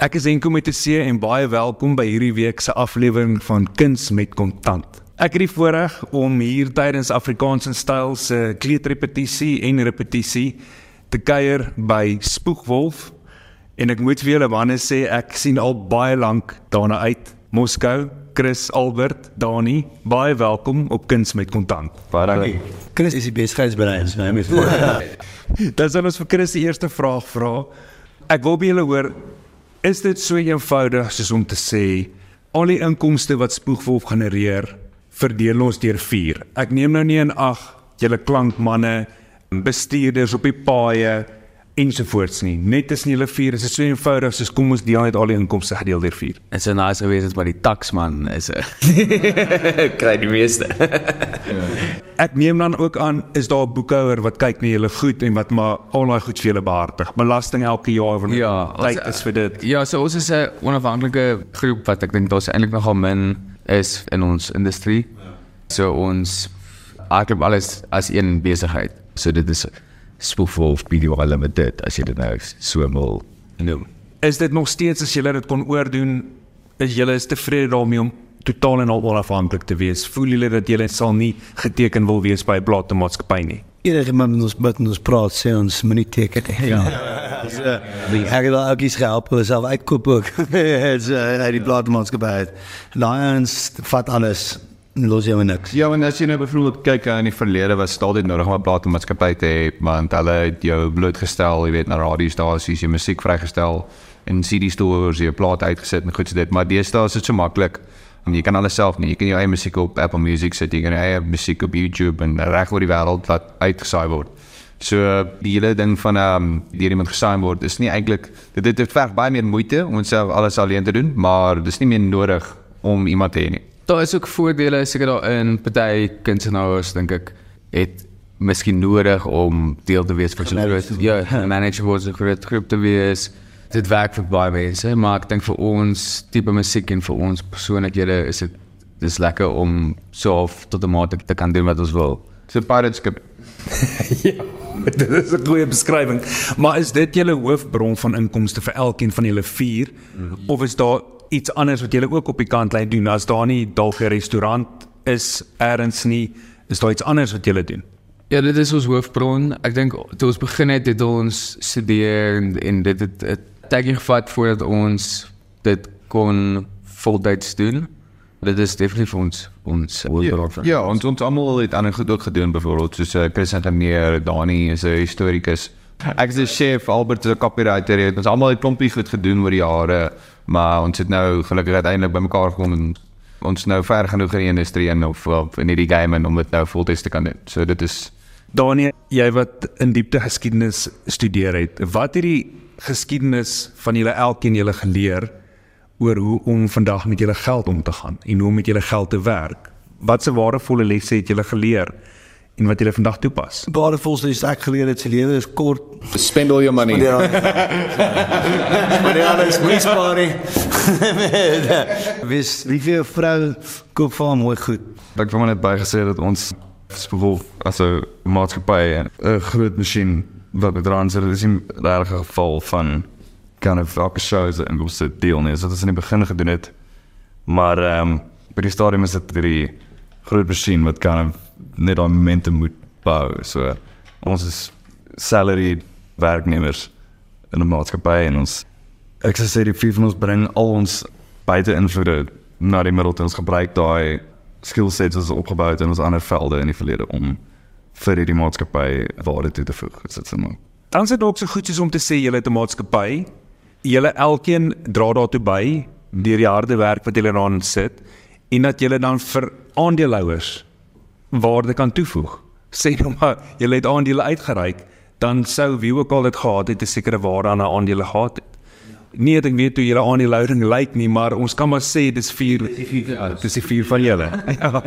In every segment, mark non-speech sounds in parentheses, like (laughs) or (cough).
Ek is Enko met C en baie welkom by hierdie week se aflewering van Kuns met Kontant. Ek het die voorreg om hier tydens Afrikaans in styl se kleuterrepetisie en repetisie te kuier by Spoegwolf en ek moet vir julle manne sê ek sien al baie lank daarna uit. Moskou, Chris Albert, Dani, baie welkom op Kuns met Kontant. Baie dankie. Chris is die besigheidsbrein, so hy moet (laughs) Dan sal ons vir Chris die eerste vraag vra. Ek wil by julle hoor Is dit so eenvoudig soos om te sê al die inkomste wat Spoegwolf genereer, verdeel ons deur 4? Ek neem nou nie in ag julle klankmanne, bestuurders op die paaie ensovoorts nie. Net is nie julle 4, is dit so eenvoudig soos kom ons deel net al die inkomste gedeel deur 4. Dit is nice geweest dat by die taxman is 'n (laughs) kry die meeste. Ek neem dan ook aan is daar 'n boekhouer wat kyk na julle goed en wat maar al daai goed vir julle behartig. Belasting elke jaar van Ja, tyd ons- is vir dit. ja, so ons is 'n onafhanklike groep wat ek dink daar's eintlik nogal min is in ons industrie. So ons eigenlijk alles as een besigheid. So dit is Spoofwolf BDO Limited as jy dit nou so wil noem. Is dit nog steeds as julle dit kon oordoen, is julle is tevrede daarmee om totaal en al onafhanklik te wees? Voel julle dat julle sal nie geteken wil wees by 'n platemaatskappy nie? Enige man met ons met ons praat sê ons moenie teken nie. Ja. Die ek het al ook iets gehelp hulle self uitkoop ook. (laughs) Dit's uh, uit die platenmaatskappy. Daai ons vat alles los jou niks. Ja, en as jy nou byvoorbeeld kyk aan die verlede was dit altyd nodig om 'n platenmaatskappy te hê, want hulle het jou blootgestel, jy weet, na radiostasies, jy musiek vrygestel en CD stores, 'n plaat uitgesit en goed so dit, maar deesdae is dit so maklik. En jy kan alles self nie. Jy kan jou eie musiek op Apple Music sit, jy kan jou eie musiek op YouTube en reg oor die wêreld laat uitgesaai word. So die hele ding van ehm um, deur iemand gesaai word is nie eintlik dit dit verg baie meer moeite om self alles alleen te doen, maar dis nie meer nodig om iemand te hê nie. Daar is ook voordele seker daarin. Party kunstenaars dink ek het miskien nodig om deel te wees van so 'n groot ja, 'n manager word so 'n groot groep te wees. Dit werk vir baie mense, maar ek dink vir ons tipe musiek en vir ons persoonlikhede is dit dis lekker om so of tot 'n mate te kan doen wat ons wil. So pirate skip (laughs) ja, dit is 'n goeie beskrywing. Maar is dit julle hoofbron van inkomste vir elkeen van julle 4 mm -hmm. of is daar iets anders wat julle ook op die kant lê doen as daar nie dalk 'n restaurant is ergens nie, is daar iets anders wat julle doen? Ja, dit is ons hoofbron. Ek dink toe ons begin het, het ons studeer en, en dit het 'n tydjie gevat voordat ons dit kon voltyds doen. Dit is definitief vir ons ons hoofbron. Ja, ons ons almal het ander goed ook gedoen byvoorbeeld soos uh, Chris Antamir, Dani is 'n historikus. Ek is 'n chef, Albert is 'n copywriter. het Ons almal het klompie goed gedoen oor die jare, maar ons het nou gelukkig uiteindelik bymekaar gekom en ons nou ver genoeg in die industrie en of, of in hierdie game en om dit nou voltyds te kan doen. So dit is Daniel, jy wat in diepte geskiedenis studeer het, wat het die geskiedenis van julle elkeen julle geleer oor hoe om vandag met julle geld om te gaan en hoe om met julle geld te werk? Watse waardevolle lesse het julle geleer en wat julle vandag toepas? Waardevol is ek geleer het se lewe is kort. spend all your money. Maar alles moes spaar. nie. (laughs) Wis lief vir jou vrou koop vir hom mooi goed. Ek maar net bygesê dat ons spesifiek as 'n maatskappy 'n groot masjien wat bedraan so dit is 'n geval van kind of elke shows en ons het deel nie. So dit is in die begin gedoen het. Maar ehm um, by die stadium is dit die groot masjien wat kind of net daai momentum moet bou. So ons is salary werknemers in 'n maatskappy en ons ek sou sê die vier van ons bring al ons buite invloede na die middel toe ons gebruik daai skillsets wat ons opgebou het in ons ander velde in die verlede om vir hierdie maatskappy waarde toe te voeg. Dit sit maar. Dan is dit ook so goed soos om te sê julle het 'n maatskappy. Julle elkeen dra daartoe by deur die harde werk wat julle daarin sit en dat julle dan vir aandeelhouers waarde kan toevoeg. Sê nou maar julle het aandele uitgereik, dan sou wie ook al dit gehad het 'n sekere waarde aan 'n aandele gehad het. Nie dat ek weet hoe julle aandelehouding lyk nie, maar ons kan maar sê dis 4 dis die 4 van julle.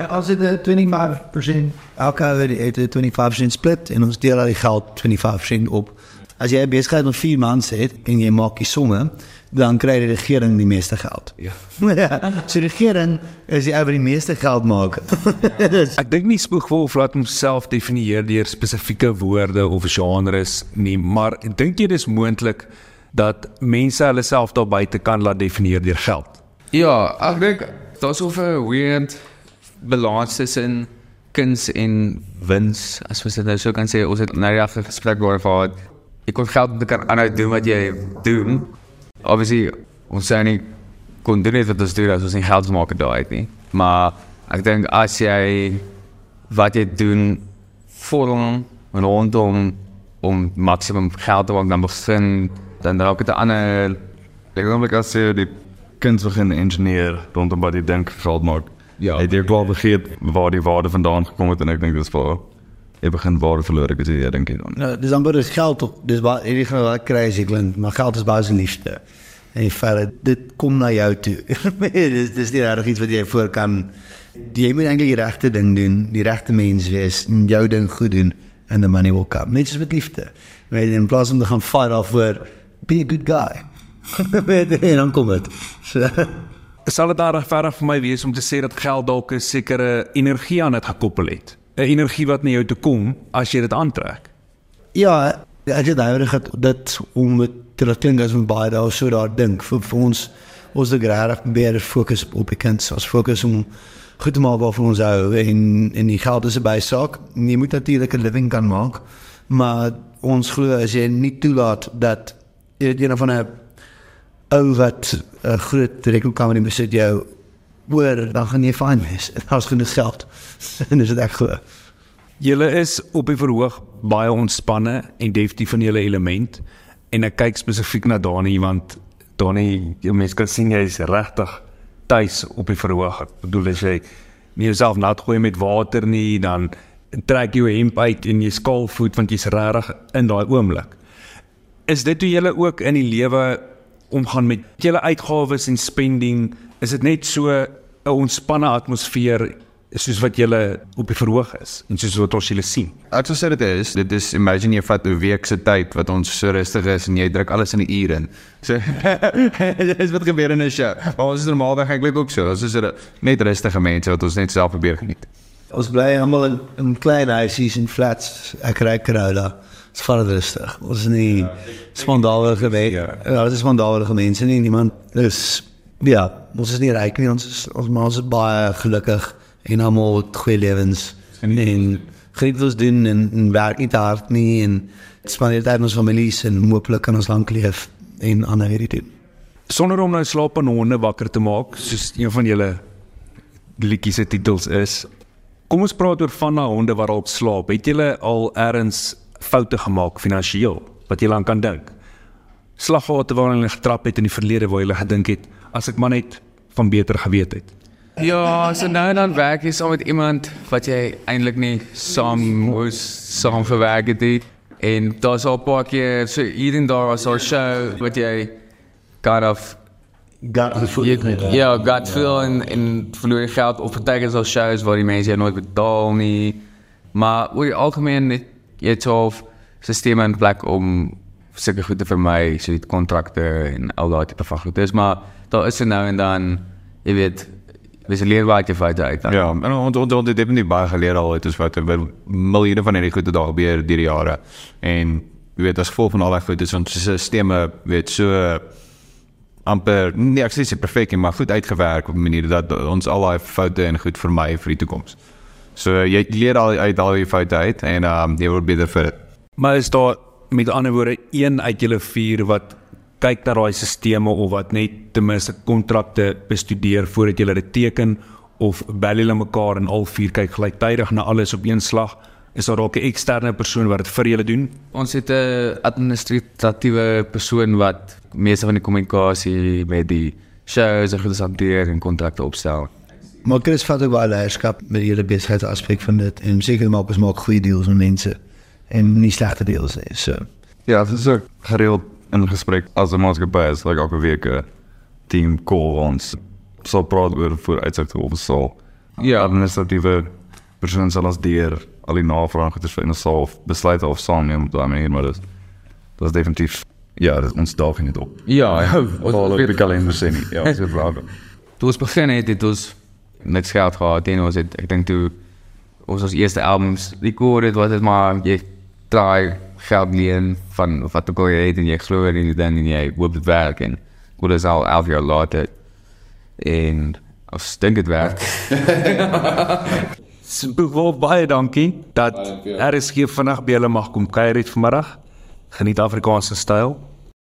As dit 'n 25% elke het 'n 25% split en ons deel al die geld 25% op. As jy 'n besigheid met 4 mense het en jy maak die somme, dan kry die regering die meeste geld. Ja. so die regering is die ou wat die meeste geld maak. (laughs) Ek dink nie Spoegwolf laat homself definieer deur spesifieke woorde of genres nie, maar dink jy dis moontlik dat mense hulle self daar buite kan laat definieer deur geld. Ja, ek dink daar's of 'n weird balans tussen kuns en wins, as ons dit nou so kan sê. Ons het nou die gesprek oor gehad. Jy kon geld om te kan aanhou doen wat jy doen. Obviously, ons sê nie kon doen dit wat ons doen as ons nie geld maak daai uit nie. Maar ek dink as jy wat jy doen vorm rondom om maksimum geld te maak dan begin dan raak dit 'n ander Ek dink ek as jy die kind begin ingenieur rondom wat jy dink geld maak. Ja. Het jy klaar vergeet waar die waarde vandaan gekom het en ek dink dis vir jy begin waarde verloor ek as jy dink jy dan. Nou, dis amper dis geld op. Dis wat hierdie gaan wat crazy klink, maar geld is basies liefde. En jy vat dit kom na jou toe. (laughs) dis dis nie regtig iets wat jy voor kan jy moet eintlik die regte ding doen, die regte mens wees, en jou ding goed doen and the money will come. Net soos met liefde. Weet jy, in plaas om te gaan fight off voor be a good guy. (laughs) Weet en dan kom dit. So, Sal dit daar regverdig vir my wees om te sê dat geld dalk 'n sekere energie aan dit gekoppel het? 'n Energie wat na jou toe kom as jy dit aantrek. Ja, as jy daai het dit om met te laat klink as ons baie daar so daar dink vir, vir ons ons het regtig meer fokus op die kind, ons fokus om goed te maak waarvan ons hou en en die geld is 'n bysaak. Jy moet natuurlik 'n living kan maak, maar ons glo as jy nie toelaat dat jy een van 'n ou wat 'n groot rekenkamer in besit jou hoor, dan gaan jy fyn wees. Daar's genoeg geld. (laughs) en dis dit ek glo. Julle is op die verhoog baie ontspanne en definitief van julle element en ek kyk spesifiek na Dani want Dani, jy mens kan sien jy is regtig tuis op die verhoog. Ek bedoel as jy nie jouself nat gooi met water nie, dan trek jy jou hemp uit en jy skaal voet want jy's regtig in daai oomblik. Is dit hoe julle ook in die lewe omgaan met julle uitgawes en spending? Is dit net so 'n ontspanne atmosfeer soos wat julle op die verhoog is en soos wat ons julle sien? Ek sou sê dit is, dit is imagine jy vat 'n week se tyd wat ons so rustig is en jy druk alles in 'n uur in. So (laughs) dis wat gebeur in 'n show. Maar ons is normaalweg eintlik ook so. Ons is er net rustige mense wat ons net self probeer geniet. Ons bly almal in, in klein huisies en flats. Ek ry Corolla. Dit's vaar rustig. Ons is nie spandalige mense. Ja, dit is spandalige mense nie. Niemand is ja, ons is nie ryk nie. Ons is ons maar ons is baie gelukkig en almal het goeie lewens en, en geniet wat ons doen en, en werk nie te hard nie en spandeer tyd met ons families en hooplik kan ons lank leef en ander hierdie doen. Sonder om nou slapende honde wakker te maak, soos een van julle liedjies se titels is. Kom ons praat oor van na honde wat dalk slaap. Het julle al ergens foute gemaak finansiëel wat jy aan kan dink? Slaggate waarin hulle getrap het in die verlede waar jy gedink het as ek maar net van beter geweet het. Ja, so nou en dan werk jy saam met iemand wat jy eintlik nie saam moes saam gewerk het nie. En daar's al 'n paar keer so hier en daar was 'n show wat jy kind of Got the jy, ja, got veel en en verloor geld of partykeer is al shows waar die mense jou nooit betaal nie. Maar oor die algemeen het jy het half sisteme in plek om sulke goed te vermy, so die kontrakte en al daai tipe van goed. Dis maar daar is er nou en dan jy weet Dis leer wat jy foute uit. Ja, en ons ons ons het definitief baie geleer al uit ons by miljoene van hierdie goede daar gebeur deur die jare. En jy weet as gevolg van al daai foute is ons sisteme weet so amper nee, ek sê dit perfek, nie, maar goed uitgewerk op 'n manier dat ons al daai foute en goed vermy vir die toekoms. So jy leer al uit al die foute uit en ehm um, jy word beter vir dit. Maar is daar met ander woorde een uit julle vier wat kyk na daai sisteme of wat net ten minste kontrakte bestudeer voordat jy dit teken of bel julle mekaar en al vier kyk gelyktydig na alles op een slag? Is daar dalk 'n eksterne persoon wat dit vir julle doen? Ons het 'n administratiewe persoon wat meeste van die kommunikasie met die shows en goedes hanteer en kontrakte opstel. Maar Chris vat ook baie leierskap met die hele besigheidsaspek van dit en seker maak ons maak goeie deals met mense en nie slegte deals nie. So Ja, dit is ook gereeld in gesprek as 'n maatskappy is, like elke week 'n team call ons so praat oor vooruitsigte of so. Ja. administratiewe persoon sal as deur al die navrae goeders vir ons sal besluit of saamneem op daai manier, maar dit dit is definitief ja, dit ons daag nie op. Ja, ja. Ons al op die kalender nie. Ja, so braaf. (laughs) Toe ons begin het, het ons net geld gehad en ons het ek dink toe ons ons eerste albums record het, was dit maar jy draai geld leen van wat ook al jy het en jy glo in dit dan en jy hoop dit werk en goed is al 11 jaar later en as dink dit werk. (laughs) Simpel baie dankie dat RSG vandag by julle mag kom kuier het vanmiddag. Geniet Afrikaanse styl.